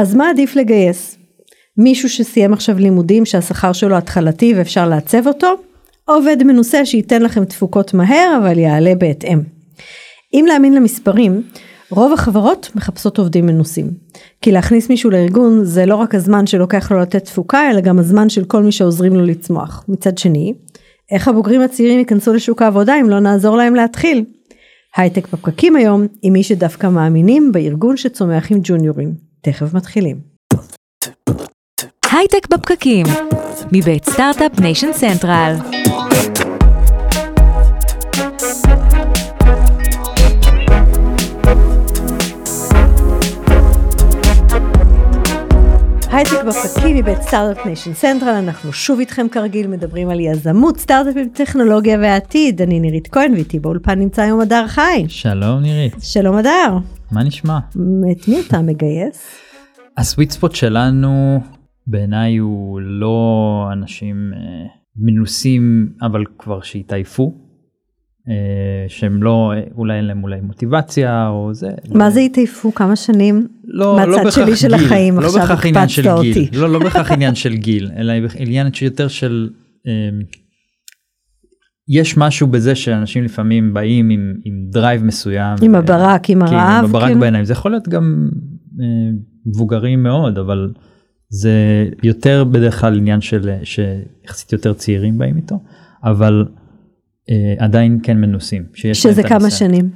אז מה עדיף לגייס? מישהו שסיים עכשיו לימודים שהשכר שלו התחלתי ואפשר לעצב אותו, או עובד מנוסה שייתן לכם תפוקות מהר אבל יעלה בהתאם. אם להאמין למספרים, רוב החברות מחפשות עובדים מנוסים. כי להכניס מישהו לארגון זה לא רק הזמן שלוקח לו לתת תפוקה, אלא גם הזמן של כל מי שעוזרים לו לצמוח. מצד שני, איך הבוגרים הצעירים ייכנסו לשוק העבודה אם לא נעזור להם להתחיל? הייטק בפקקים היום עם מי שדווקא מאמינים בארגון שצומח עם ג'וניורים. תכף מתחילים. הייטק בפקקים, מבית Start-Up Nation Central. הייטק בפקקים מבית Start-Up Nation Central, אנחנו שוב איתכם כרגיל מדברים על יזמות, סטארט-אפים, טכנולוגיה ועתיד. אני נירית כהן ואיתי באולפן נמצא היום הדר חי. שלום נירית. שלום הדר. מה נשמע? את מי אתה מגייס? ה sweet spot שלנו בעיניי הוא לא אנשים אה, מנוסים אבל כבר שהתעייפו. אה, שהם לא אולי אין להם אולי מוטיבציה או זה. מה לא... זה התעייפו כמה שנים לא, מהצד לא שלי של גיל, החיים לא עכשיו של הקפצת גיל, אותי. לא, לא בהכרח עניין של גיל אלא עניין יותר של אה, יש משהו בזה שאנשים לפעמים באים עם, עם drive מסוים. עם הברק, עם כן, הרעב. עם הברק כאילו. בעיניים זה יכול להיות גם אה, מבוגרים מאוד אבל זה יותר בדרך כלל עניין של שיחסית יותר צעירים באים איתו אבל אה, עדיין כן מנוסים. שזה כמה הניסיון. שנים.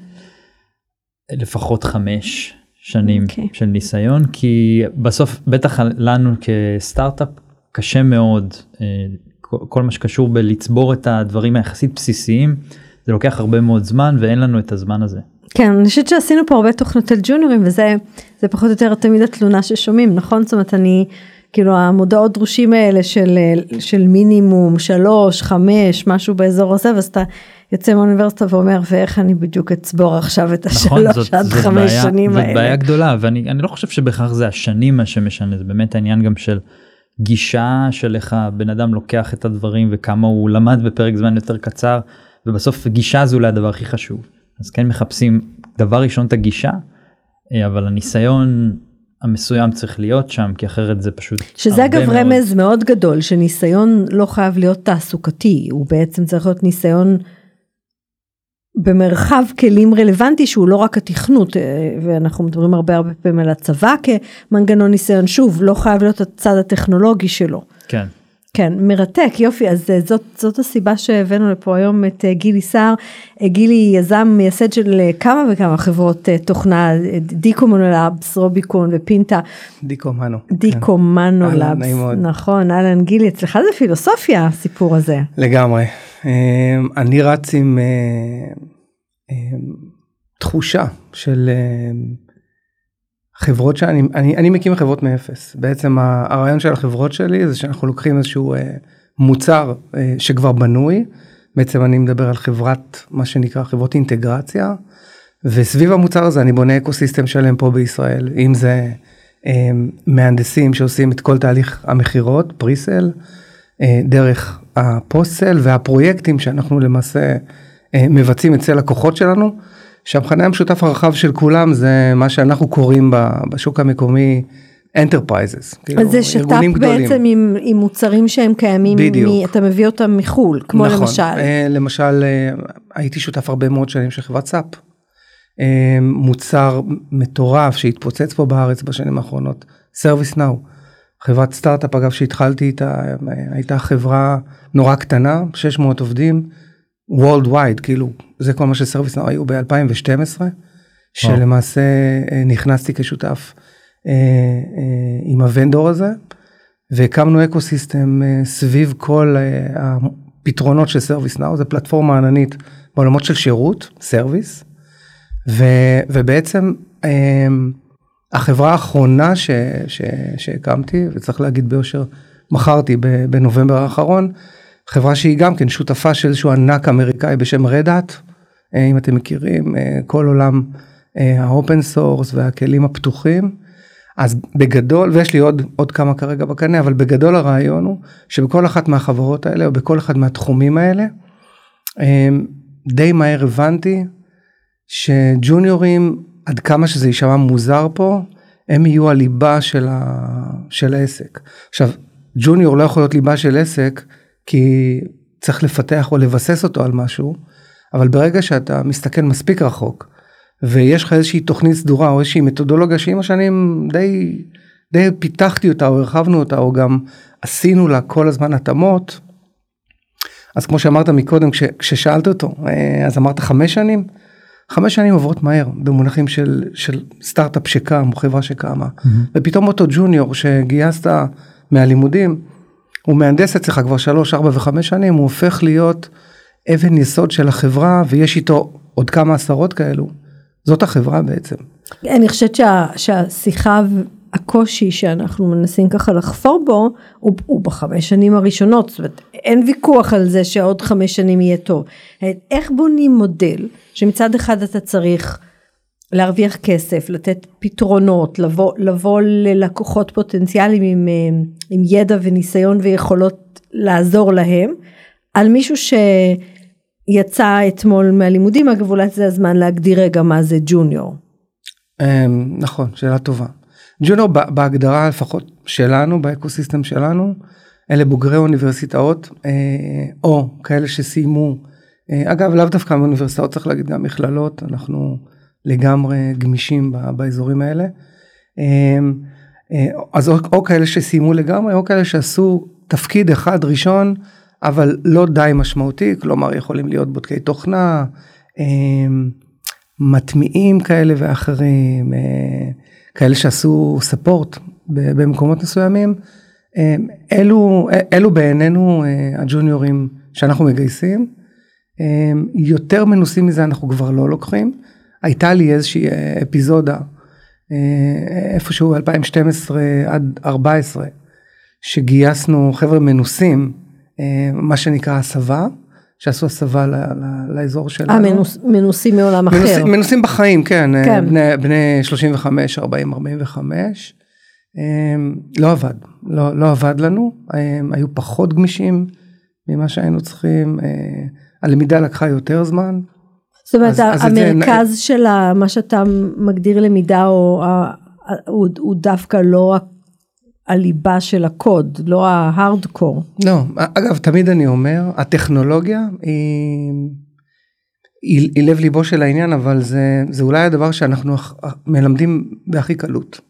לפחות חמש שנים אוקיי. של ניסיון כי בסוף בטח לנו כסטארט-אפ קשה מאוד אה, כל- מה שקשור בלצבור את הדברים היחסית בסיסיים זה לוקח הרבה מאוד זמן ואין לנו את הזמן הזה. כן, אני חושבת שעשינו פה הרבה תוכניות על ג'וניורים וזה זה פחות או יותר תמיד התלונה ששומעים, נכון? זאת אומרת אני, כאילו המודעות דרושים האלה של, של מינימום שלוש, חמש, משהו באזור הזה, ואז אתה יוצא מהאוניברסיטה ואומר ואיך אני בדיוק אצבור עכשיו את נכון השלוש עד חמש בעיה, שנים זאת האלה. בעיה גדולה ואני אני לא חושב שבהכרח זה השנים מה שמשנה זה באמת העניין גם של גישה של איך הבן אדם לוקח את הדברים וכמה הוא למד בפרק זמן יותר קצר ובסוף גישה זה אולי הדבר הכי חשוב אז כן מחפשים דבר ראשון את הגישה אה, אבל הניסיון המסוים צריך להיות שם כי אחרת זה פשוט שזה אגב מאוד. רמז מאוד גדול שניסיון לא חייב להיות תעסוקתי הוא בעצם צריך להיות ניסיון במרחב כלים רלוונטי שהוא לא רק התכנות אה, ואנחנו מדברים הרבה הרבה פעמים על הצבא כמנגנון ניסיון שוב לא חייב להיות הצד הטכנולוגי שלו. כן כן מרתק יופי אז אה, זאת זאת הסיבה שהבאנו לפה היום את אה, גילי סער גילי יזם מייסד של כמה וכמה חברות תוכנה אה, דיקומונולאבס רוביקון ופינטה דיקו מנו. דיקו מנו אהלן, לאבס. נכון, אהלן גילי, אצלך זה פילוסופיה הסיפור הזה. לגמרי. אמ, אני רץ עם אה, אמ, תחושה של אמ, חברות שאני אני, אני מקים חברות מאפס. בעצם הרעיון של החברות שלי זה שאנחנו לוקחים איזשהו אה, מוצר אה, שכבר בנוי. בעצם אני מדבר על חברת מה שנקרא חברות אינטגרציה. וסביב המוצר הזה אני בונה ecosystem שלם פה בישראל אם זה מהנדסים שעושים את כל תהליך המכירות presale דרך ה post-sale והפרויקטים שאנחנו למעשה אה, מבצעים אצל לקוחות שלנו שהמכנה המשותף הרחב של כולם זה מה שאנחנו קוראים בשוק המקומי enterprises. כאילו, אז זה שת"פ ארגונים גדולים. בעצם עם, עם מוצרים שהם קיימים, בדיוק. מ, אתה מביא אותם מחו"ל, כמו נכון, למשל. אה, למשל אה, הייתי שותף הרבה מאוד שנים של חברת סאפ. אה, מוצר מטורף שהתפוצץ פה בארץ בשנים האחרונות, נאו. חברת סטארט-אפ אגב שהתחלתי איתה הייתה חברה נורא קטנה 600 עובדים world wide כאילו זה כל מה ש ServiceNow היו ב-2012 שלמעשה אה, נכנסתי כשותף אה, אה, עם ה vendor הזה והקמנו ecosystem אה, סביב כל אה, הפתרונות של ServiceNow זה פלטפורמה עננית בעולמות של שירות service ובעצם אה, החברה האחרונה ש- ש- שהקמתי וצריך להגיד ביושר מכרתי בנובמבר האחרון חברה שהיא גם כן שותפה של איזשהו ענק אמריקאי בשם Red Hat אם אתם מכירים אה, כל עולם ה open source והכלים הפתוחים. אז בגדול ויש לי עוד עוד כמה כרגע בקנה אבל בגדול הרעיון הוא שבכל אחת מהחברות האלה או בכל אחד מהתחומים האלה אה, די מהר הבנתי שג'וניורים עד כמה שזה יישמע מוזר פה הם יהיו הליבה של, ה, של העסק. עכשיו, ג'וניור לא יכול להיות ליבה של עסק, כי צריך לפתח או לבסס אותו על משהו, אבל ברגע שאתה מסתכל מספיק רחוק, ויש לך איזושהי תוכנית סדורה או איזושהי מתודולוגיה שעם השנים די, די פיתחתי אותה או הרחבנו אותה או גם עשינו לה כל הזמן התאמות, אז כמו שאמרת מקודם כש, כששאלת אותו, אה, אז אמרת חמש שנים? חמש שנים עוברות מהר במונחים של, של סטארט-אפ שקם או חברה שקמה mm-hmm. ופתאום אותו ג'וניור שגייסת מהלימודים הוא מהנדס אצלך כבר שלוש ארבע וחמש שנים הוא הופך להיות אבן יסוד של החברה ויש איתו עוד כמה עשרות כאלו זאת החברה בעצם. אני חושבת שה, שהשיחה הקושי שאנחנו מנסים ככה לחפור בו הוא, הוא בחמש שנים הראשונות זאת אומרת אין ויכוח על זה שעוד חמש שנים יהיה טוב איך בונים מודל שמצד אחד אתה צריך להרוויח כסף לתת פתרונות לבוא לבוא ללקוחות פוטנציאליים עם, עם ידע וניסיון ויכולות לעזור להם על מישהו שיצא אתמול מהלימודים אגב אולי זה הזמן להגדיר רגע מה זה ג'וניור. אמ, נכון שאלה טובה. ג'וניור בהגדרה לפחות שלנו באקוסיסטם שלנו אלה בוגרי אוניברסיטאות אה, או כאלה שסיימו אה, אגב לאו דווקא מאוניברסיטאות צריך להגיד גם מכללות אנחנו לגמרי גמישים באזורים האלה אה, אז או, או כאלה שסיימו לגמרי או כאלה שעשו תפקיד אחד ראשון אבל לא די משמעותי כלומר יכולים להיות בודקי תוכנה מטמיעים כאלה ואחרים. כאלה שעשו ספורט במקומות מסוימים, אה, אלו, אלו בעינינו אה, הג'וניורים שאנחנו מגייסים. אה, יותר מנוסים מזה אנחנו כבר לא לוקחים. הייתה לי איזושהי אפיזודה איפשהו 2012 עד 14 שגייסנו חבר'ה מנוסים מה שנקרא הסבה שעשו הסבה ל, ל, לאזור שלנו. אה, מנוס, מנוסים מעולם מנוס, אחר. מנוסים בחיים, כן, אה, כן. בני, בני 35, 40, 45. לא עבד, לא, לא עבד לנו, הם היו פחות גמישים ממה שהיינו צריכים, אה, הלמידה לקחה יותר זמן. זאת אומרת, אז, המרכז זה... של מה שאתה מגדיר למידה הוא, הוא, הוא דווקא לא הליבה של הקוד, לא ההארדקור. לא, אגב, תמיד אני אומר, הטכנולוגיה היא, היא, היא לב ליבו של העניין, אבל זה, זה אולי הדבר שאנחנו מלמדים בהכי קלות.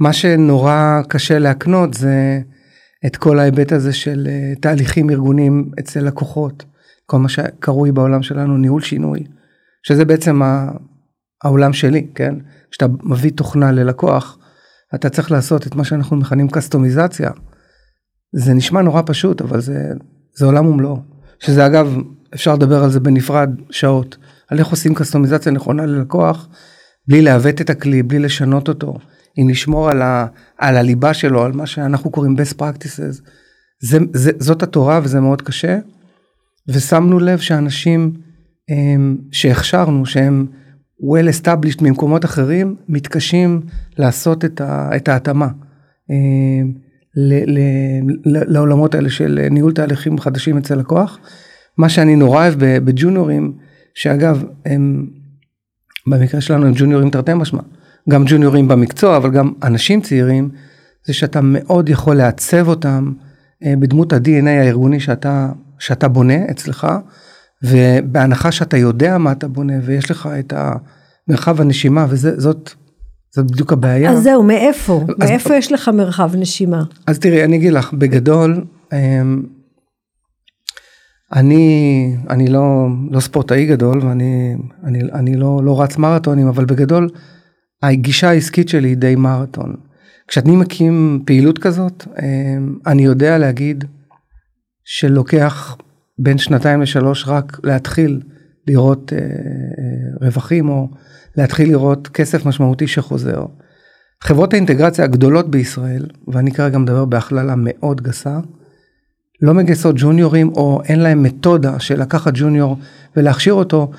מה שנורא קשה להקנות זה את כל ההיבט הזה של אה, תהליכים ארגוניים אצל לקוחות, כל מה שקרוי בעולם שלנו ניהול שינוי, שזה בעצם העולם שלי, כן? כשאתה מביא תוכנה ללקוח, אתה צריך לעשות את מה שאנחנו מכנים קסטומיזציה. זה נשמע נורא פשוט אבל זה, זה עולם ומלואו. שזה אגב אפשר לדבר על זה בנפרד שעות. על איך עושים קסטומיזציה נכונה ללקוח בלי לעוות את הכלי בלי לשנות אותו. אם לשמור על, ה, על הליבה שלו על מה שאנחנו קוראים best practices. זה, זה, זאת התורה וזה מאוד קשה. ושמנו לב שאנשים הם, שהכשרנו שהם well established ממקומות אחרים מתקשים לעשות את, ה, את ההתאמה אה, ל, ל, ל, לעולמות האלה של ניהול תהליכים חדשים אצל לקוח. מה שאני נורא אוהב בג'וניורים שאגב הם במקרה שלנו הם ג'וניורים תרתי משמע גם ג'וניורים במקצוע אבל גם אנשים צעירים זה שאתה מאוד יכול לעצב אותם אה, בדמות ה-DNA הארגוני שאתה שאתה בונה אצלך ובהנחה שאתה יודע מה אתה בונה ויש לך את המרחב הנשימה וזאת זאת בדיוק הבעיה. אז זהו, מאיפה? אז, מאיפה יש לך מרחב נשימה? אז תראי, אני אגיד לך, בגדול, אמ, אני, אני לא, לא ספורטאי גדול ואני אני, אני לא, לא רץ מרתונים, אבל בגדול, הגישה העסקית שלי היא די מרתון. כשאני מקים פעילות כזאת, אמ, אני יודע להגיד שלוקח בין שנתיים לשלוש רק להתחיל לראות אה, אה, רווחים או להתחיל לראות כסף משמעותי שחוזר. חברות האינטגרציה הגדולות בישראל, ואני כרגע מדבר בהכללה מאוד גסה, לא מגייסות ג'וניורים או אין להם מתודה של לקחת ג'וניור ולהכשיר אותו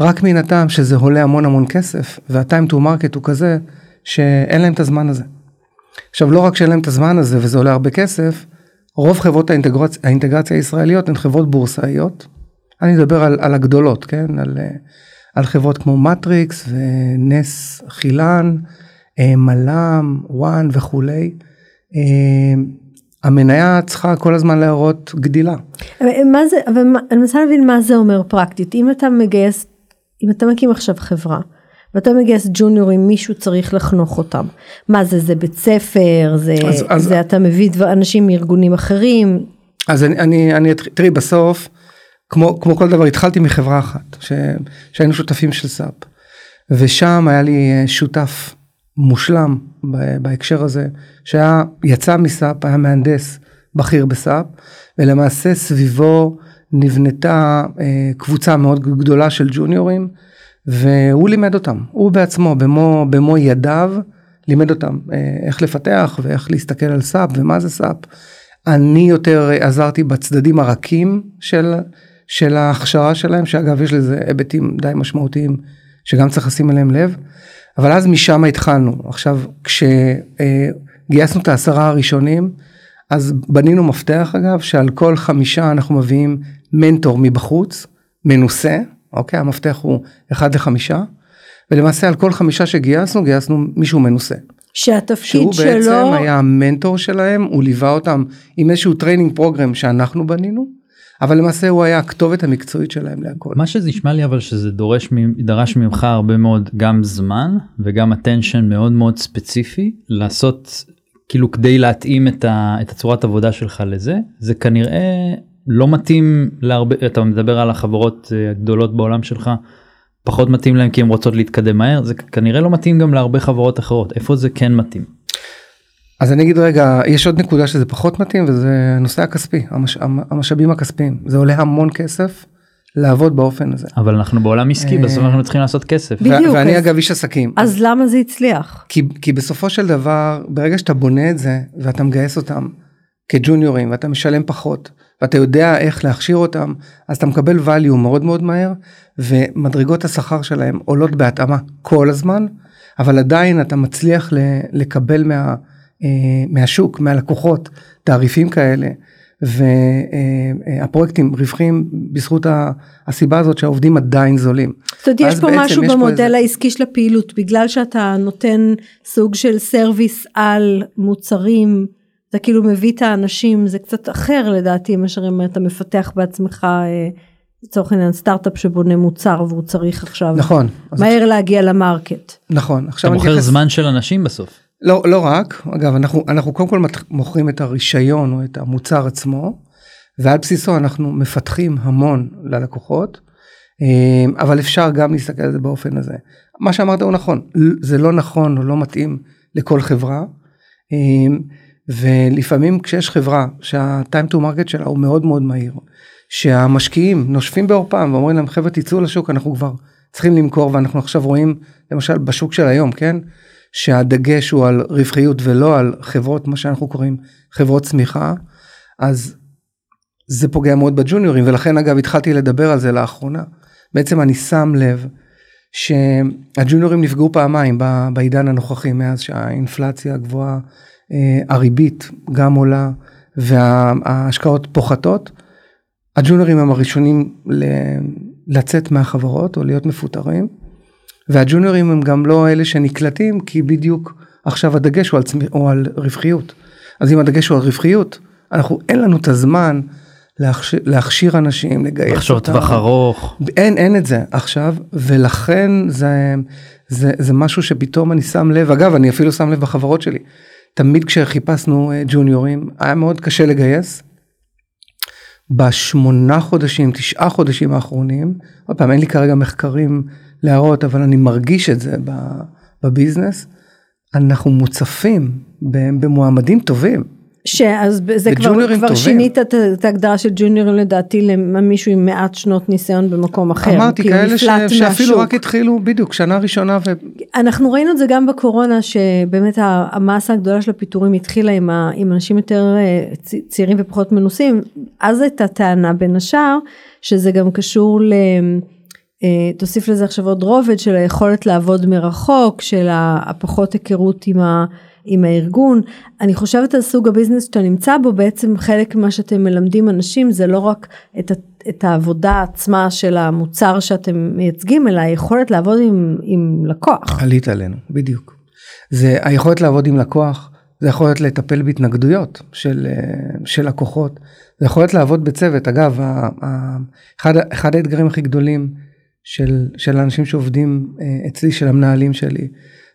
רק מן הטעם שזה עולה המון המון כסף וה time to market הוא כזה שאין להם את הזמן הזה. עכשיו לא רק שאין להם את הזמן הזה וזה עולה הרבה כסף, רוב חברות האינטגרציה, האינטגרציה הישראליות הן חברות בורסאיות. אני מדבר על, על הגדולות, כן? על, על חברות כמו מטריקס ונס חילן, אה, מל"ם, וואן וכולי, אה, המניה צריכה כל הזמן להראות גדילה. מה זה, אבל אני מנסה להבין מה זה אומר פרקטית. אם אתה מגייס, אם אתה מקים עכשיו חברה, ואתה מגייס ג'וניורים, מישהו צריך לחנוך אותם. מה זה, זה בית ספר, זה, אז- אז- זה אתה מביא דבר, אנשים מארגונים אחרים. אז אני, אני, אני תראי בסוף, כמו, כמו כל דבר, התחלתי מחברה אחת, ש, שהיינו שותפים של SAP, ושם היה לי אה, שותף מושלם בהקשר הזה, שהיה, יצא מ SAP, היה מהנדס בכיר ב SAP, ולמעשה סביבו נבנתה אה, קבוצה מאוד גדולה של ג'וניורים, והוא לימד אותם, הוא בעצמו, במו, במו ידיו, לימד אותם אה, איך לפתח ואיך להסתכל על SAP ומה זה SAP. אני יותר עזרתי בצדדים הרכים של, של ההכשרה שלהם, שאגב יש לזה היבטים די משמעותיים שגם צריך לשים אליהם לב, אבל אז משם התחלנו. עכשיו, כשגייסנו את העשרה הראשונים, אז בנינו מפתח אגב, שעל כל חמישה אנחנו מביאים מנטור מבחוץ, מנוסה, אוקיי? המפתח הוא אחד לחמישה, ולמעשה על כל חמישה שגייסנו, גייסנו מישהו מנוסה. שהתפקיד שהוא שלו, בעצם היה המנטור שלהם, הוא ליווה אותם עם איזשהו training program שאנחנו בנינו, אבל למעשה הוא היה הכתובת המקצועית שלהם להכל. מה שזה נשמע לי אבל שזה דורש דרש ממך הרבה מאוד גם זמן וגם attention מאוד מאוד ספציפי לעשות כאילו כדי להתאים את, ה, את הצורת עבודה שלך לזה זה כנראה לא מתאים להרבה אתה מדבר על החברות אה, הגדולות בעולם שלך פחות מתאים להם כי הן רוצות להתקדם מהר זה כנראה לא מתאים גם להרבה חברות אחרות איפה זה כן מתאים. אז אני אגיד רגע, יש עוד נקודה שזה פחות מתאים וזה הנושא הכספי, המש, המשאבים הכספיים. זה עולה המון כסף לעבוד באופן הזה. אבל אנחנו בעולם עסקי אה, בסוף אנחנו צריכים לעשות כסף. בדיוק, ואני אגב איש עסקים. אז למה זה הצליח? כי, כי בסופו של דבר, ברגע שאתה בונה את זה ואתה מגייס אותם כג'וניורים ואתה משלם פחות ואתה יודע איך להכשיר אותם, אז אתה מקבל value מאוד מאוד מהר ומדרגות השכר שלהם עולות בהתאמה כל הזמן, אבל עדיין אתה מצליח ל- לקבל מה, מהשוק, מהלקוחות, תעריפים כאלה. והפרויקטים רווחים בזכות הסיבה הזאת שהעובדים עדיין זולים. זאת אומרת, יש אז פה משהו יש פה במודל איזה- העסקי של הפעילות, בגלל שאתה נותן סוג של סרוויס על מוצרים, אתה כאילו מביא את האנשים, זה קצת אחר לדעתי מאשר אם אתה מפתח בעצמך, אה, לצורך העניין סטארט-אפ שבונה מוצר והוא צריך עכשיו נכון, אז- מהר להגיע למרקט. נכון. אתה עכשיו אני מוכר אתייחס- זמן של אנשים בסוף. לא, לא רק, אגב, אנחנו, אנחנו קודם כל מוכרים את הרישיון או את המוצר עצמו, ועל בסיסו אנחנו מפתחים המון ללקוחות, אה, אבל אפשר גם להסתכל על זה באופן הזה. מה שאמרת הוא נכון, זה לא נכון או לא מתאים לכל חברה, אה, ולפעמים כשיש חברה שה-time to market שלה הוא מאוד מאוד מהיר, שהמשקיעים נושפים בעורפם ואומרים להם חבר'ה תצאו לשוק אנחנו כבר צריכים למכור ואנחנו עכשיו רואים למשל בשוק של היום כן שהדגש הוא על רווחיות ולא על חברות מה שאנחנו קוראים חברות צמיחה אז זה פוגע מאוד בג'וניורים. ולכן אגב התחלתי לדבר על זה לאחרונה. בעצם אני שם לב שהג'וניורים נפגעו פעמיים בעידן הנוכחי מאז שהאינפלציה הגבוהה אה, הריבית גם עולה וההשקעות פוחתות. הג'וניורים הם הראשונים לצאת מהחברות או להיות מפוטרים והג'וניורים הם גם לא אלה שנקלטים כי בדיוק עכשיו הדגש הוא על, צמי, הוא על רווחיות. אז אם הדגש הוא על רווחיות אנחנו אין לנו את הזמן להכשיר, להכשיר אנשים לגייס לחשוב אותם. טווח ארוך. אין אין את זה עכשיו ולכן זה זה זה משהו שפתאום אני שם לב אגב אני אפילו שם לב בחברות שלי תמיד כשחיפשנו אה, ג'וניורים היה מאוד קשה לגייס. בשמונה חודשים תשעה חודשים האחרונים עוד פעם אין לי כרגע מחקרים להראות אבל אני מרגיש את זה בביזנס אנחנו מוצפים במועמדים טובים. שאז זה כבר, כבר. שינית את, ההגדרה של ג'וניורים לדעתי למישהו עם מעט שנות ניסיון במקום אחר. אמרתי כאילו כאלה ש, שאפילו. רק התחילו בדיוק שנה ראשונה ו... אנחנו ראינו את זה גם בקורונה שבאמת המסה הגדולה של הפיטורים התחילה עם, ה, עם אנשים יותר אה, צעירים ופחות מנוסים אז הייתה טענה בין השאר שזה גם קשור ל... אה, תוסיף לזה עכשיו עוד רובד של היכולת לעבוד מרחוק של הפחות היכרות עם, ה, עם הארגון אני חושבת על סוג הביזנס שאתה נמצא בו בעצם חלק ממה שאתם מלמדים אנשים זה לא רק את, את העבודה עצמה של המוצר שאתם מייצגים אלא היכולת לעבוד עם, עם לקוח. עלית עלינו בדיוק. זה היכולת לעבוד עם לקוח, זה יכולת לטפל בהתנגדויות של, אה, של לקוחות, זה יכולת לעבוד בצוות. אגב, אחד, אחד האתגרים הכי גדולים של, של האנשים שעובדים אה, אצלי, של המנהלים שלי,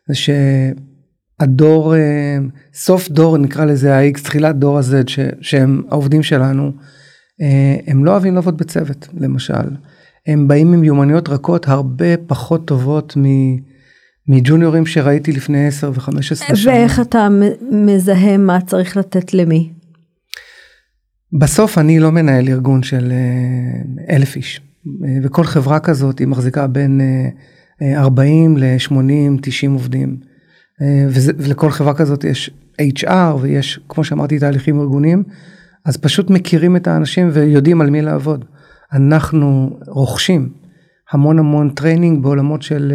זה שהדור, אה, סוף דור נקרא לזה ה-X, תחילת דור ה-Z, ש- שהם העובדים שלנו, אה, הם לא אוהבים לעבוד בצוות, למשל. הם באים עם מיומנויות רכות הרבה פחות טובות מ- מג'וניורים שראיתי לפני 10 ו-15 שנה. ואיך אתה מזהה מה צריך לתת למי? בסוף אני לא מנהל ארגון של אלף איש, וכל חברה כזאת היא מחזיקה בין אה, אה, 40 ל-80, 90 עובדים. אה, וזה, ולכל חברה כזאת יש HR ויש, כמו שאמרתי, תהליכים ארגוניים, אז פשוט מכירים את האנשים ויודעים על מי לעבוד. אנחנו רוכשים המון המון training בעולמות של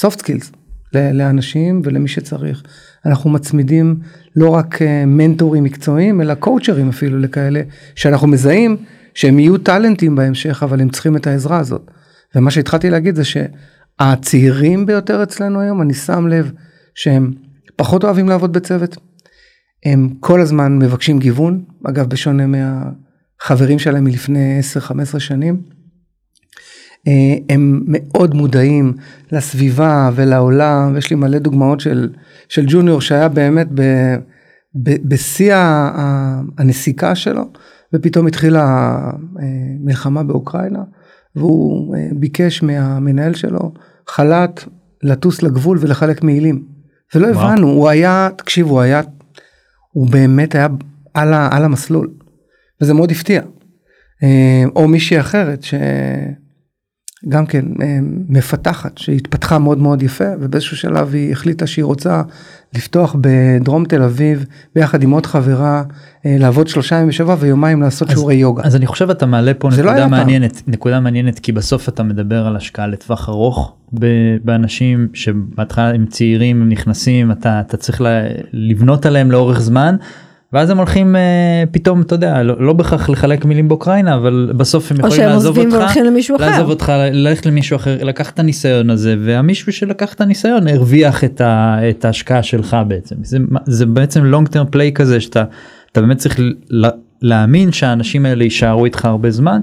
soft skills לאנשים ולמי שצריך. אנחנו מצמידים לא רק אה, מנטורים מקצועיים אלא קואצ'רים אפילו לכאלה שאנחנו מזהים שהם יהיו טאלנטים בהמשך אבל הם צריכים את העזרה הזאת. ומה שהתחלתי להגיד זה שהצעירים ביותר אצלנו היום אני שם לב שהם פחות אוהבים לעבוד בצוות. הם כל הזמן מבקשים גיוון אגב בשונה מהחברים שלהם מלפני 10-15 שנים. אה, הם מאוד מודעים לסביבה ולעולם ויש לי מלא דוגמאות של, של ג'וניור שהיה באמת ב, בשיא הנסיקה שלו ופתאום התחילה המלחמה באוקראינה והוא אה, ביקש מהמנהל שלו חל"ת לטוס לגבול ולחלק מעילים ולא וואו. הבנו הוא היה תקשיב הוא היה הוא באמת היה על, ה, על המסלול וזה מאוד הפתיע. אה, או מישהי אחרת שגם כן אה, מפתחת שהתפתחה מאוד מאוד יפה ובאיזשהו שלב היא החליטה שהיא רוצה לפתוח בדרום תל אביב ביחד עם עוד חברה אה, לעבוד שלושה ימים בשבוע ויומיים לעשות אז- שיעורי יוגה. אז אני חושב אתה מעלה פה לא נקודה פעם. מעניינת נקודה מעניינת כי בסוף אתה מדבר על השקעה לטווח ארוך באנשים שבהתחלה הם צעירים הם נכנסים אתה אתה צריך לבנות עליהם לאורך זמן. ואז הם הולכים אה, פתאום אתה יודע לא, לא בהכרח לחלק מילים באוקראינה אבל בסוף הם יכולים לעזוב אותך למישהו אחר. לעזוב אותך ללכת למישהו אחר לקח את הניסיון הזה והמישהו שלקח את הניסיון הרוויח את, ה, את ההשקעה שלך בעצם זה, זה בעצם long term play כזה שאתה אתה באמת צריך ל, להאמין שהאנשים האלה יישארו איתך הרבה זמן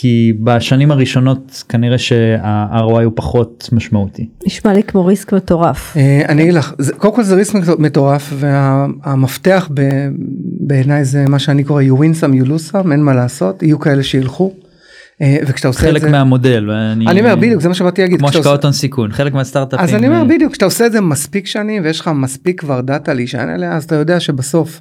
כי בשנים הראשונות כנראה שה-ROI הוא פחות משמעותי. נשמע לי כמו ריסק מטורף. אה, אני אגיד לך, זה- קודם כל זה ריסק מטורף והמפתח ב- בעיניי זה מה שאני קורא you win some you lose some אין מה לעשות יהיו כאלה שילכו. אה, וכשאתה עושה את חלק זה, מהמודל ואני אני אומר בדיוק זה מה שבאתי להגיד, כמו השקעות הון סיכון חלק מהסטארט-אפים. אז אני אומר בדיוק כשאתה עושה את זה מספיק שנים ויש לך מספיק כבר דאטה להישען עליה אז אתה יודע שבסוף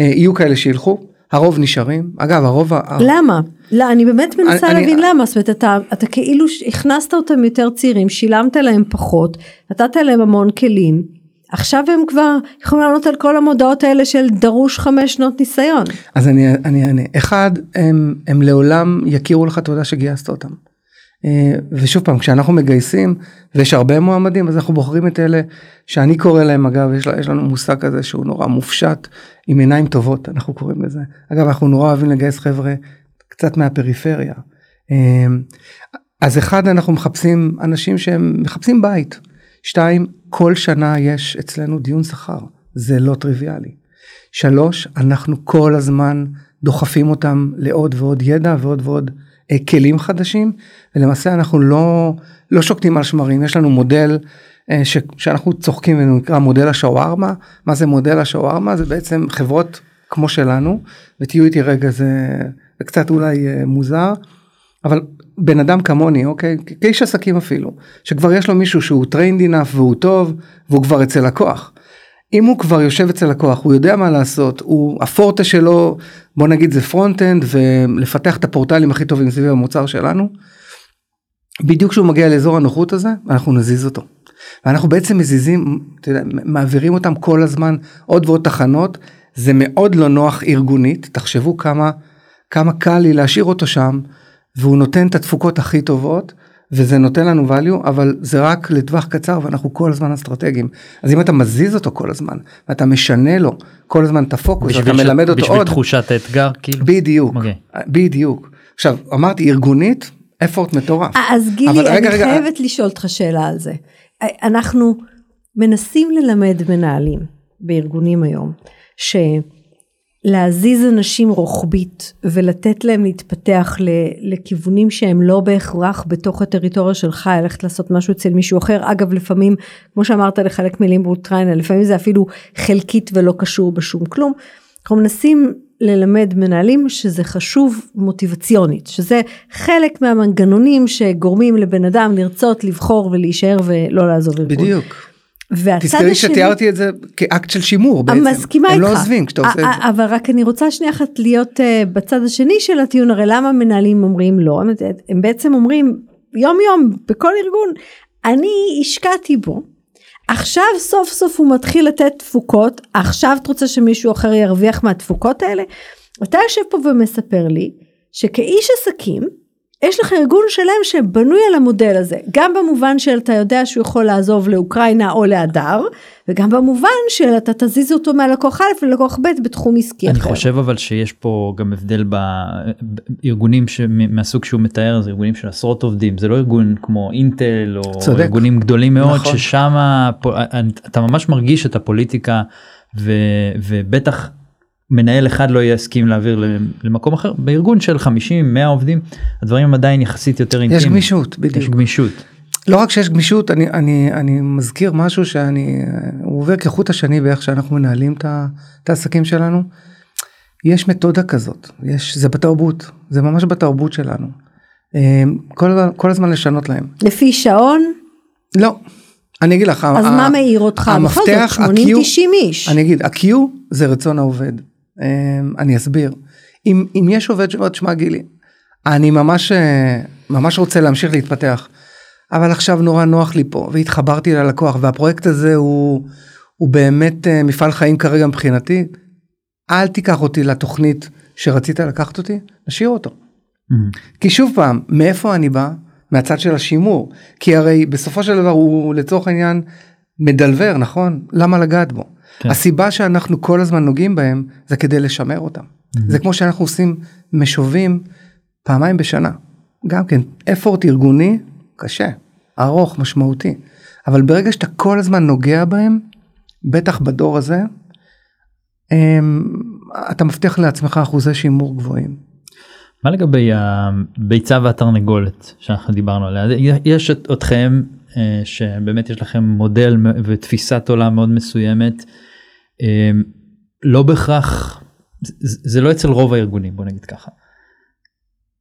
אה, יהיו כאלה שילכו הרוב נשארים אגב הרוב למה? לא, אני באמת מנסה אני- להבין למה, זאת אומרת אתה, אתה כאילו הכנסת אותם יותר צעירים, שילמת להם פחות, נתת להם המון כלים, עכשיו הם כבר יכולים לענות על כל המודעות האלה של דרוש חמש שנות ניסיון. אז אני אני אענה אחד הם הם לעולם יכירו לך תודה שגייסת אותם. אה, ושוב פעם כשאנחנו מגייסים ויש הרבה מועמדים אז אנחנו בוחרים את אלה שאני קורא להם אגב יש, יש לנו מושג כזה שהוא נורא מופשט עם עיניים טובות אנחנו קוראים לזה אגב אנחנו נורא אוהבים לגייס חבר'ה קצת מהפריפריה. אה, אז אחד אנחנו מחפשים אנשים שהם מחפשים בית. שתיים כל שנה יש אצלנו דיון שכר זה לא טריוויאלי. שלוש, אנחנו כל הזמן דוחפים אותם לעוד ועוד ידע ועוד ועוד כלים חדשים, ולמעשה אנחנו לא, לא שוקטים על שמרים, יש לנו מודל אה, ש, שאנחנו צוחקים והוא נקרא מודל השווארמה, מה זה מודל השווארמה? זה בעצם חברות כמו שלנו, ותהיו איתי רגע זה, זה קצת אולי אה, מוזר, אבל בן אדם כמוני אוקיי כאיש עסקים אפילו שכבר יש לו מישהו שהוא trained enough והוא טוב והוא כבר אצל לקוח. אם הוא כבר יושב אצל לקוח הוא יודע מה לעשות הוא הפורטה שלו בוא נגיד זה front end ולפתח את הפורטלים הכי טובים סביב המוצר שלנו. בדיוק כשהוא מגיע לאזור הנוחות הזה אנחנו נזיז אותו. ואנחנו בעצם מזיזים אתה יודע, מעבירים אותם כל הזמן עוד ועוד תחנות זה מאוד לא נוח ארגונית תחשבו כמה כמה קל לי להשאיר אותו שם והוא נותן את התפוקות הכי טובות וזה נותן לנו value אבל זה רק לטווח קצר ואנחנו כל הזמן אסטרטגיים אז אם אתה מזיז אותו כל הזמן ואתה משנה לו כל הזמן את הפוקוס ואתה בשביל ש- מלמד אותו בשביל עוד תחושת האתגר כאילו. בדיוק אוקיי. בדיוק עכשיו אמרתי ארגונית אפורט מטורף אז גילי, אבל אני רגע, רגע, חייבת לשאול אותך שאלה על זה. אנחנו מנסים ללמד מנהלים בארגונים היום, שלהזיז אנשים רוחבית ולתת להם להתפתח לכיוונים שהם לא בהכרח בתוך הטריטוריה שלך, ללכת לעשות משהו אצל מישהו אחר. אגב, לפעמים, כמו שאמרת, לחלק מילים באוקראינה, לפעמים זה אפילו חלקית ולא קשור בשום כלום. אנחנו מנסים ללמד מנהלים שזה חשוב מוטיבציונית, שזה חלק מהמנגנונים שגורמים לבן אדם לרצות לבחור ולהישאר ולא לעזוב ארגון. בדיוק. תזכרי השני, שתיארתי את זה כאקט של שימור בעצם. מסכימה הם איתך. לא עוזבים כשאתה עושה את זה. אבל רק אני רוצה שנייה אחת להיות uh, בצד השני של הטיעון, הרי למה מנהלים אומרים לא? הם, הם בעצם אומרים יום יום בכל ארגון, אני השקעתי בו, עכשיו סוף סוף הוא מתחיל לתת תפוקות, עכשיו את רוצה שמישהו אחר ירוויח מהתפוקות האלה? אתה יושב פה ומספר לי שכאיש עסקים, יש לך ארגון שלם שבנוי על המודל הזה, גם במובן של אתה יודע שהוא יכול לעזוב לאוקראינה או להדר, וגם במובן של אתה תזיז אותו מהלקוח א' ללקוח ב' בתחום עסקי אני אחר. חושב אבל שיש פה גם הבדל בארגונים מהסוג שהוא מתאר זה ארגונים של עשרות עובדים זה לא ארגון כמו אינטל או צודק. ארגונים גדולים מאוד נכון. ששם אתה ממש מרגיש את הפוליטיקה ו, ובטח מנהל אחד לא יסכים להעביר למקום אחר בארגון של 50 100 עובדים הדברים הם עדיין יחסית יותר אינטימיים. יש גמישות, בדיוק. יש גמישות. לא רק שיש גמישות, אני, אני, אני מזכיר משהו שאני, הוא עובר כחוט השני באיך שאנחנו מנהלים את העסקים שלנו. יש מתודה כזאת, יש, זה בתרבות, זה ממש בתרבות שלנו. אה, כל, כל הזמן לשנות להם. לפי שעון, לא, אני אגיד לך, אז ה- מה מעיר אותך? בכל זאת, המפתח, 80-90 איש. אני אגיד, ה-Q זה רצון העובד. אה, אני אסביר. אם, אם יש עובד שאומר, תשמע גילי, אני ממש, אה, ממש רוצה להמשיך להתפתח, אבל עכשיו נורא נוח לי פה, והתחברתי ללקוח, והפרויקט הזה הוא, הוא באמת אה, מפעל חיים כרגע מבחינתי, אל תיקח אותי לתוכנית שרצית לקחת אותי, נשאיר אותו. כי שוב פעם, מאיפה אני בא? מהצד של השימור. כי הרי בסופו של דבר הוא לצורך העניין מדלבר, נכון? למה לגעת בו? כן. הסיבה שאנחנו כל הזמן נוגעים בהם זה כדי לשמר אותם. זה כמו שאנחנו עושים משובים פעמיים בשנה. גם כן, אפורט ארגוני קשה, ארוך, משמעותי. אבל ברגע שאתה כל הזמן נוגע בהם, בטח בדור הזה, הם, אתה מבטיח לעצמך אחוזי שימור גבוהים. מה לגבי הביצה והתרנגולת שאנחנו דיברנו עליה יש את אתכם שבאמת יש לכם מודל ותפיסת עולם מאוד מסוימת אה, לא בהכרח זה לא אצל רוב הארגונים בוא נגיד ככה.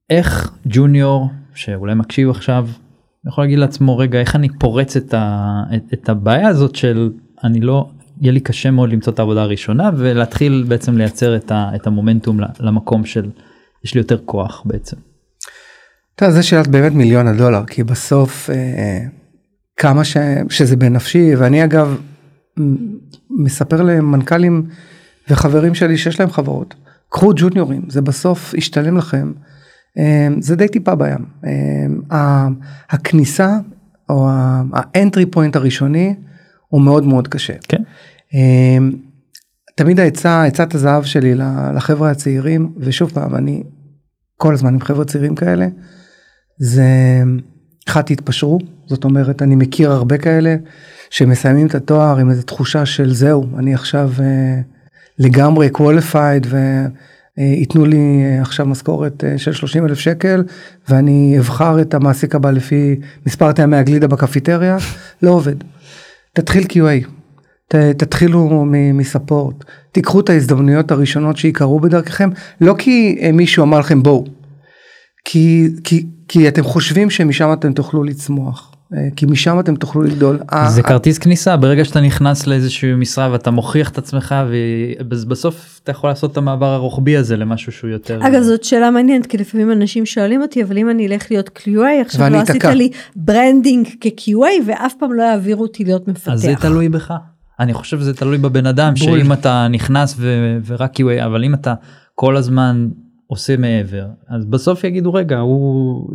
איך ג'וניור שאולי מקשיב עכשיו יכול להגיד לעצמו רגע איך אני פורץ את, ה, את, את הבעיה הזאת של אני לא יהיה לי קשה מאוד למצוא את העבודה הראשונה ולהתחיל בעצם לייצר את, ה, את המומנטום למקום של יש לי יותר כוח בעצם. אתה יודע, שאלת באמת מיליון הדולר כי בסוף אה, כמה ש, שזה בנפשי ואני אגב מספר למנכ"לים וחברים שלי שיש להם חברות קחו ג'וניורים זה בסוף ישתלם לכם אה, זה די טיפה בים אה, הכניסה או האנטרי פוינט הראשוני הוא מאוד מאוד קשה. כן. אה, תמיד העצה עצת הזהב שלי לחבר'ה הצעירים ושוב פעם אני כל הזמן עם חבר'ה צעירים כאלה זה אחד תתפשרו זאת אומרת אני מכיר הרבה כאלה שמסיימים את התואר עם איזה תחושה של זהו אני עכשיו אה, לגמרי qualified וייתנו לי אה, עכשיו משכורת אה, של 30 אלף שקל ואני אבחר את המעסיק הבא לפי מספר טעמי הגלידה בקפיטריה לא עובד. תתחיל QA ת, תתחילו מספורט, תיקחו את ההזדמנויות הראשונות שיקרו בדרככם, לא כי אה, מישהו אמר לכם בואו, כי, כי, כי אתם חושבים שמשם אתם תוכלו לצמוח, אה, כי משם אתם תוכלו לגדול. זה ה- כרטיס כניסה ברגע שאתה נכנס לאיזושהי משרה ואתה מוכיח את עצמך ובסוף אתה יכול לעשות את המעבר הרוחבי הזה למשהו שהוא יותר. אגב זאת שאלה מעניינת כי לפעמים אנשים שואלים אותי אבל אם אני אלך להיות QA עכשיו לא עשית. לי branding כ-QA ואף פעם לא יעבירו אותי להיות מפתח. אז זה תלוי בך. אני חושב שזה תלוי בבן אדם בול. שאם אתה נכנס ו- ורק QA אבל אם אתה כל הזמן עושה מעבר אז בסוף יגידו רגע הוא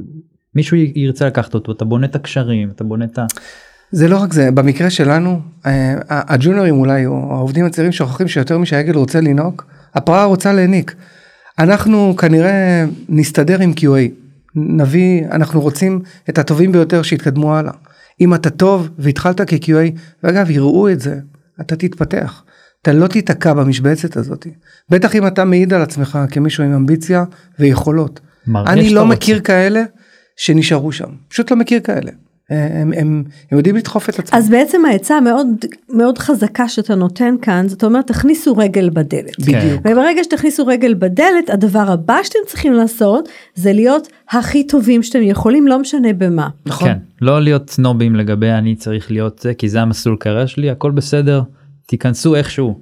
מישהו ירצה לקחת אותו אתה בונה את הקשרים אתה בונה את ה... זה לא רק זה, במקרה שלנו, אה, הג'וניורים אולי, או העובדים הצעירים שוכחים שיותר משהעגל רוצה לנהוג, הפרה רוצה להניק. אנחנו כנראה נסתדר עם QA, נביא, אנחנו רוצים את הטובים ביותר שיתקדמו הלאה. אם אתה טוב והתחלת כ-QA, ואגב יראו את זה, אתה תתפתח. אתה לא תיתקע במשבצת הזאת. בטח אם אתה מעיד על עצמך כמישהו עם אמביציה ויכולות. אני לא רוצה. מכיר כאלה שנשארו שם. פשוט לא מכיר כאלה. הם, הם, הם יודעים לדחוף את עצמם. אז בעצם העצה המאוד מאוד חזקה שאתה נותן כאן זאת אומרת תכניסו רגל בדלת. בדיוק. וברגע שתכניסו רגל בדלת הדבר הבא שאתם צריכים לעשות זה להיות הכי טובים שאתם יכולים לא משנה במה. נכון. כן, לא להיות סנובים לגבי אני צריך להיות זה כי זה המסלול קריירה שלי הכל בסדר תיכנסו איכשהו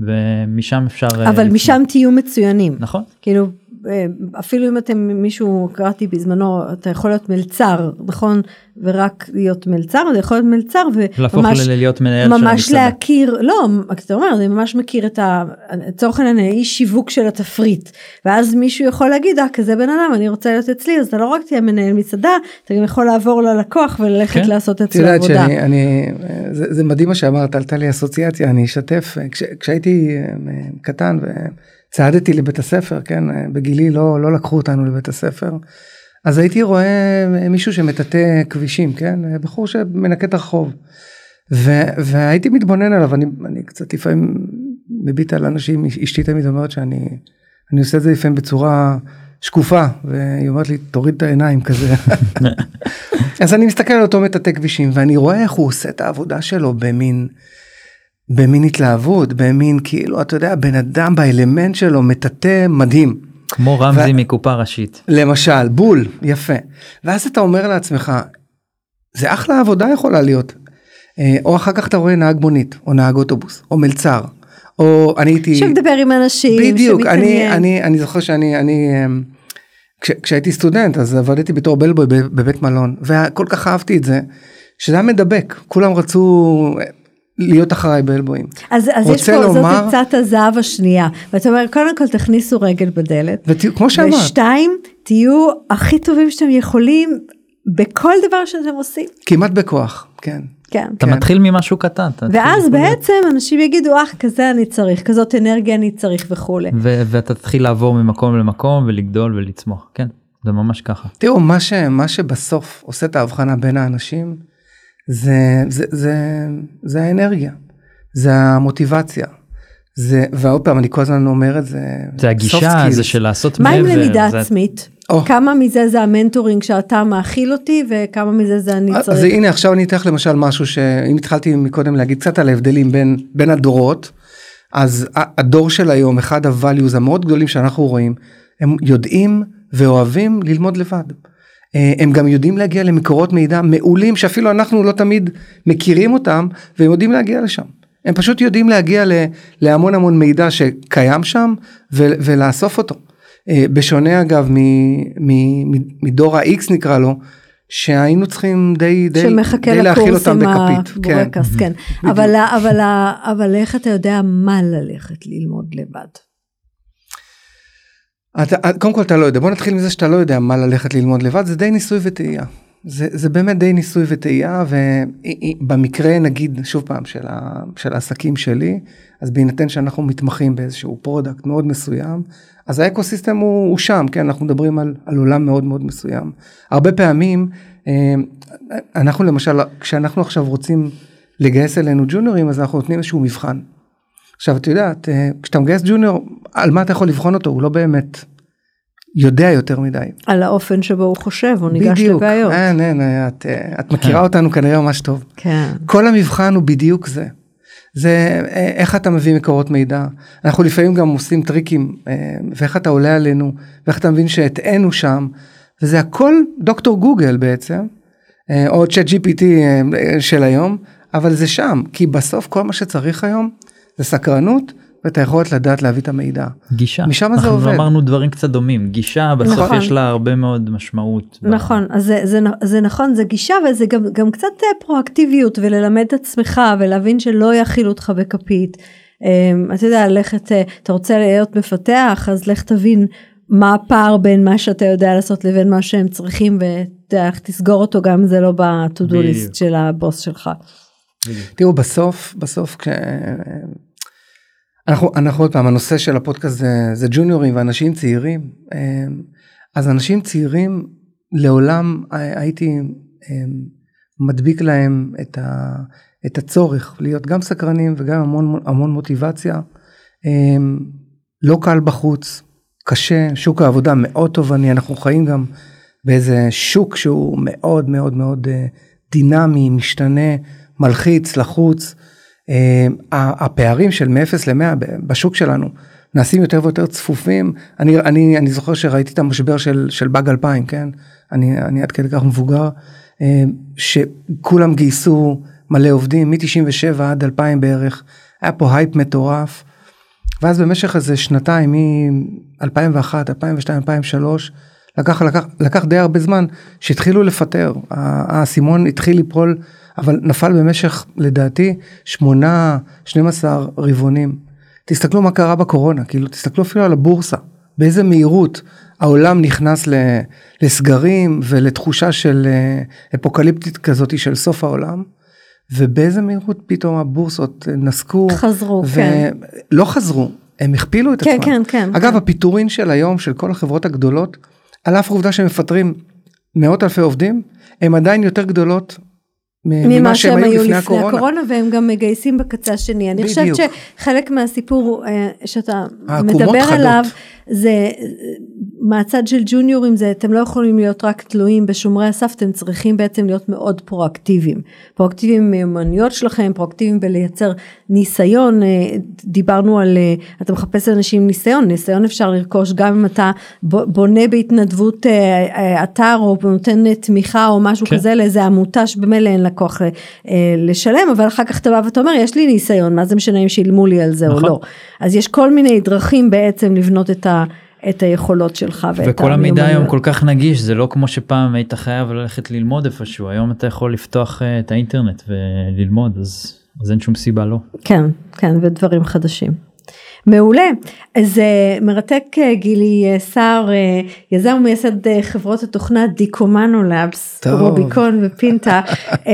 ומשם אפשר אה, אבל לצמוח. משם תהיו מצוינים. נכון כאילו אפילו אם אתם מישהו קראתי בזמנו אתה יכול להיות מלצר נכון ורק להיות מלצר זה יכול להיות מלצר וממש להיות מנהל של ממש. להכיר לא אתה אומר אני ממש מכיר את ה... לצורך העניין האיש שיווק של התפריט ואז מישהו יכול להגיד אה כזה בן אדם אני רוצה להיות אצלי אז אתה לא רק תהיה מנהל מסעדה אתה גם יכול לעבור ללקוח וללכת כן. לעשות את אצלו עבודה. שאני, אני, זה, זה מדהים מה שאמרת, עלתה לי אסוציאציה, אני אשתף, כש, כשהייתי אה, קטן וצעדתי לבית הספר, כן, בגילי לא, לא לקחו אותנו לבית הספר, אז הייתי רואה מישהו שמטאטא כבישים, כן, בחור שמנקה את הרחוב, ו, והייתי מתבונן עליו, אני, אני קצת לפעמים מביט על אנשים, אשתי תמיד אומרת שאני אני עושה את זה לפעמים בצורה שקופה, והיא אומרת לי תוריד את העיניים כזה. אז אני מסתכל על אותו מטאטא כבישים ואני רואה איך הוא עושה את העבודה שלו במין במין התלהבות במין כאילו אתה יודע בן אדם באלמנט שלו מטאטא מדהים כמו רמזי ו- מקופה ראשית. למשל בול יפה ואז אתה אומר לעצמך זה אחלה עבודה יכולה להיות אה, או אחר כך אתה רואה נהג מונית או נהג אוטובוס או מלצר או אני הייתי שמדבר עם אנשים בדיוק אני שמתעניין. אני אני זוכר שאני אני אמ, כש, כשהייתי סטודנט אז עבדתי בתור בלבוי בבית מלון וכל כך אהבתי את זה שזה היה מדבק כולם רצו להיות אחריי בלבויים. אז, אז יש פה, לומר- זאת עצת הזהב השנייה. ואתה אומר, קודם כל תכניסו רגל בדלת. וכמו שאמרת ושתיים, תהיו הכי טובים שאתם יכולים בכל דבר שאתם עושים. כמעט בכוח כן. כן. אתה כן. מתחיל ממשהו קטן. אתה ואז בעצם אנשים יגידו, אך, כזה אני צריך, כזאת אנרגיה אני צריך וכולי. ו- ואתה תתחיל לעבור ממקום למקום ולגדול ולצמוח כן זה ממש ככה. תראו מה ש, מה שבסוף עושה את ההבחנה בין האנשים זה זה זה זה האנרגיה זה המוטיבציה זה ועוד פעם אני כל הזמן אומר את זה זה הגישה. זה של לעשות מה עם מעבר. למידה זה- עצמית? או. כמה מזה זה המנטורינג שאתה מאכיל אותי וכמה מזה זה אני אז צריך? הנה עכשיו אני אתן לך למשל משהו שאם התחלתי מקודם להגיד קצת על ההבדלים בין בין הדורות אז הדור של היום אחד הvalues המאוד גדולים שאנחנו רואים הם יודעים ואוהבים ללמוד לבד. אה, הם גם יודעים להגיע למקורות מידע מעולים שאפילו אנחנו לא תמיד מכירים אותם והם יודעים להגיע לשם. הם פשוט יודעים להגיע ל- להמון המון מידע שקיים שם ו- ולאסוף אותו. אה, בשונה אגב מ- מ- מ- מדור ה-X נקרא לו שהיינו צריכים די די, שמחכה די לקורס אותם עם בכפית. כן. הבורקס, כן. אבל, אבל, אבל איך אתה יודע מה ללכת ללמוד לבד? אתה, קודם כל אתה לא יודע בוא נתחיל מזה שאתה לא יודע מה ללכת ללמוד לבד זה די ניסוי וטעייה. זה, זה באמת די ניסוי וטעייה ובמקרה נגיד שוב פעם של, ה, של העסקים שלי אז בהינתן שאנחנו מתמחים באיזשהו product מאוד מסוים אז האקוסיסטם הוא, הוא שם כן אנחנו מדברים על, על עולם מאוד מאוד מסוים. הרבה פעמים אה, אנחנו למשל כשאנחנו עכשיו רוצים לגייס אלינו ג'וניורים אז אנחנו נותנים איזשהו מבחן. עכשיו את יודעת אה, כשאתה מגייס ג'וניור על מה אתה יכול לבחון אותו הוא לא באמת יודע יותר מדי. על האופן שבו הוא חושב, הוא ניגש בדיוק. לבעיות. אין, אין, את, אה, את מכירה אותנו כנראה ממש טוב. כן. כל המבחן הוא בדיוק זה. זה אה, איך אתה מביא מקורות מידע. אנחנו לפעמים גם עושים טריקים ואיך אתה עולה עלינו ואיך אתה מבין שהטענו שם וזה הכל דוקטור גוגל בעצם או צ'אט gpt אה, של היום אבל זה שם כי בסוף כל מה שצריך היום זה סקרנות ואת היכולת לדעת להביא את המידע. גישה. משם זה אנחנו עובד. אמרנו דברים קצת דומים גישה בסוף נכון. יש לה הרבה מאוד משמעות. ב- נכון, אז זה, זה, זה נכון, זה גישה וזה גם, גם קצת אה, פרואקטיביות וללמד את עצמך ולהבין שלא יכילו אותך בכפית. אמ, אתה יודע, ללכת, אה, אתה רוצה להיות מפתח, אז לך תבין מה הפער בין מה שאתה יודע לעשות לבין מה שהם צריכים ואתה יודע, איך תסגור אותו גם אם זה לא ב-to-do list של הבוס שלך. תראו בסוף בסוף כש... אנחנו אנחנו עוד פעם הנושא של הפודקאסט זה, זה ג'וניורים ואנשים צעירים אמ, אז אנשים צעירים לעולם הי- הייתי אמ, מדביק להם את, ה, את הצורך להיות גם סקרנים וגם המון המון מוטיבציה. אמ, לא קל בחוץ, קשה, שוק העבודה מאוד תובעני, אנחנו חיים גם באיזה שוק שהוא מאוד מאוד מאוד אה, דינמי, משתנה, מלחיץ, לחוץ. אמ, הפערים של מ-0 ל-100 בשוק שלנו נעשים יותר ויותר צפופים. אני, אני, אני זוכר שראיתי את המשבר של, של באג 2000, כן? אני, אני עד כדי כך מבוגר, אמ, שכולם גייסו מלא עובדים מ-97 עד 2000 בערך, היה פה הייפ מטורף. ואז במשך איזה שנתיים, מ-2001, 2002, 2003, לקח, לקח, לקח די הרבה זמן שהתחילו לפטר, האסימון התחיל ליפול, אבל נפל במשך לדעתי שמונה, 12 רבעונים. תסתכלו מה קרה בקורונה, כאילו תסתכלו אפילו על הבורסה, באיזה מהירות העולם נכנס לסגרים ולתחושה של אה, אפוקליפטית כזאת של סוף העולם. ובאיזה מהירות פתאום הבורסות נסקו. חזרו, כן. ולא חזרו, הם הכפילו את כן, עצמם. כן, כן. אגב, כן. הפיטורין של היום, של כל החברות הגדולות, על אף העובדה שהם מפטרים מאות אלפי עובדים, הם עדיין יותר גדולות ממה שהם היו לפני הקורונה. הקורונה והם גם מגייסים בקצה השני. אני חושבת שחלק מהסיפור אה, שאתה מדבר חדות. עליו זה מהצד של ג'וניורים זה אתם לא יכולים להיות רק תלויים בשומרי הסף אתם צריכים בעצם להיות מאוד פרואקטיביים. פרואקטיביים עם מיומנויות שלכם פרואקטיביים בלייצר ניסיון אה, דיברנו על אה, אתה מחפש אנשים ניסיון ניסיון אפשר לרכוש גם אם אתה בונה בהתנדבות אתר או נותן תמיכה או משהו כן. כזה לאיזה עמותה שבמילא אין לה כוח לשלם אבל אחר כך אתה בא ואתה אומר יש לי ניסיון מה זה משנה אם שילמו לי על זה נכון. או לא. אז יש כל מיני דרכים בעצם לבנות את ה... את היכולות שלך ואת המיומנויות. וכל המידע היום כל כך נגיש זה לא כמו שפעם היית חייב ללכת ללמוד איפשהו היום אתה יכול לפתוח uh, את האינטרנט וללמוד אז, אז אין שום סיבה לא. כן כן ודברים חדשים. מעולה אז uh, מרתק uh, גילי uh, סער uh, יזם ומייסד uh, חברות התוכנה דיקומנו לאבס רוביקון ופינטה uh,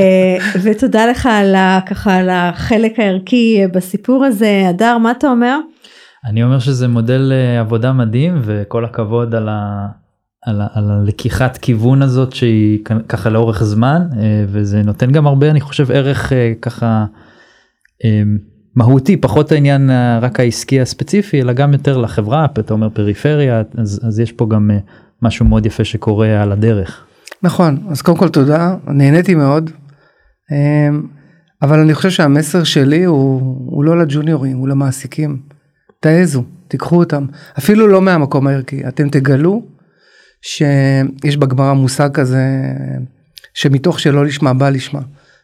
ותודה לך על, ככה, על החלק הערכי uh, בסיפור הזה הדר מה אתה אומר? אני אומר שזה מודל אה, עבודה מדהים וכל הכבוד על, ה, על, ה, על הלקיחת כיוון הזאת שהיא ככה לאורך זמן אה, וזה נותן גם הרבה אני חושב ערך אה, ככה מהותי פחות העניין רק העסקי הספציפי אלא גם יותר לחברה אתה אומר פריפריה אז, אז יש פה גם משהו מאוד יפה שקורה על הדרך. נכון אז קודם כל תודה נהניתי מאוד אבל אני חושב שהמסר שלי הוא, הוא לא לג'וניורים הוא למעסיקים. תעזו, תיקחו אותם, אפילו לא מהמקום הערכי, אתם תגלו שיש בגמרא מושג כזה שמתוך שלא לשמה בא לשמה.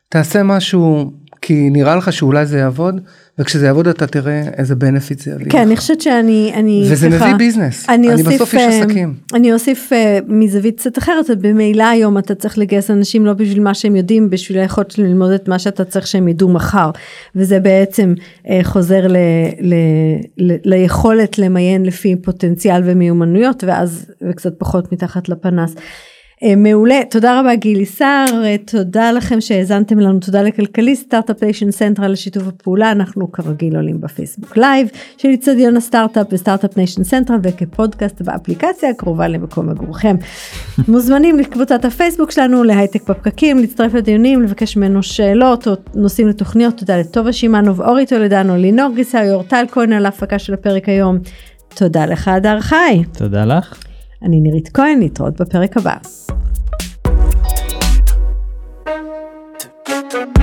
תעשה משהו כי נראה לך שאולי זה יעבוד וכשזה יעבוד אתה תראה איזה בנפיט זה יביא. כן, אני חושבת שאני, אני, וזה ככה, מביא ביזנס, אני, אני אוסיף, בסוף איש אה, עסקים. אני אוסיף uh, מזווית קצת אחרת, במילא היום אתה צריך לגייס אנשים לא בשביל מה שהם יודעים, בשביל היכולת ללמוד את מה שאתה צריך שהם ידעו מחר, וזה בעצם אה, חוזר ל, ל, ל, ליכולת למיין לפי פוטנציאל ומיומנויות, ואז וקצת פחות מתחת לפנס. אה, מעולה, תודה רבה גילי סער, אה, תודה לכם שהאזנתם לנו, תודה לכלכליסט, Start-Up Nation Central על שיתוף הפעולה, אנחנו כרגיל עולים בפייסבוק live של איצטדיון הסטארט-אפ ו Start-Up Nation Central וכפודקאסט באפליקציה הקרובה למקום מגורכם. מוזמנים לקבוצת הפייסבוק שלנו, להייטק בפקקים, להצטרף לדיונים, לבקש ממנו שאלות או נושאים לתוכניות, תודה לטובה שמענו ואורי טולדנו, לינור גיסאי, אורטל כהן על ההפקה של הפרק היום. תודה לך הדר חי. תודה לך. אני נירית כהן, להתראות בפרק הבא. thank you.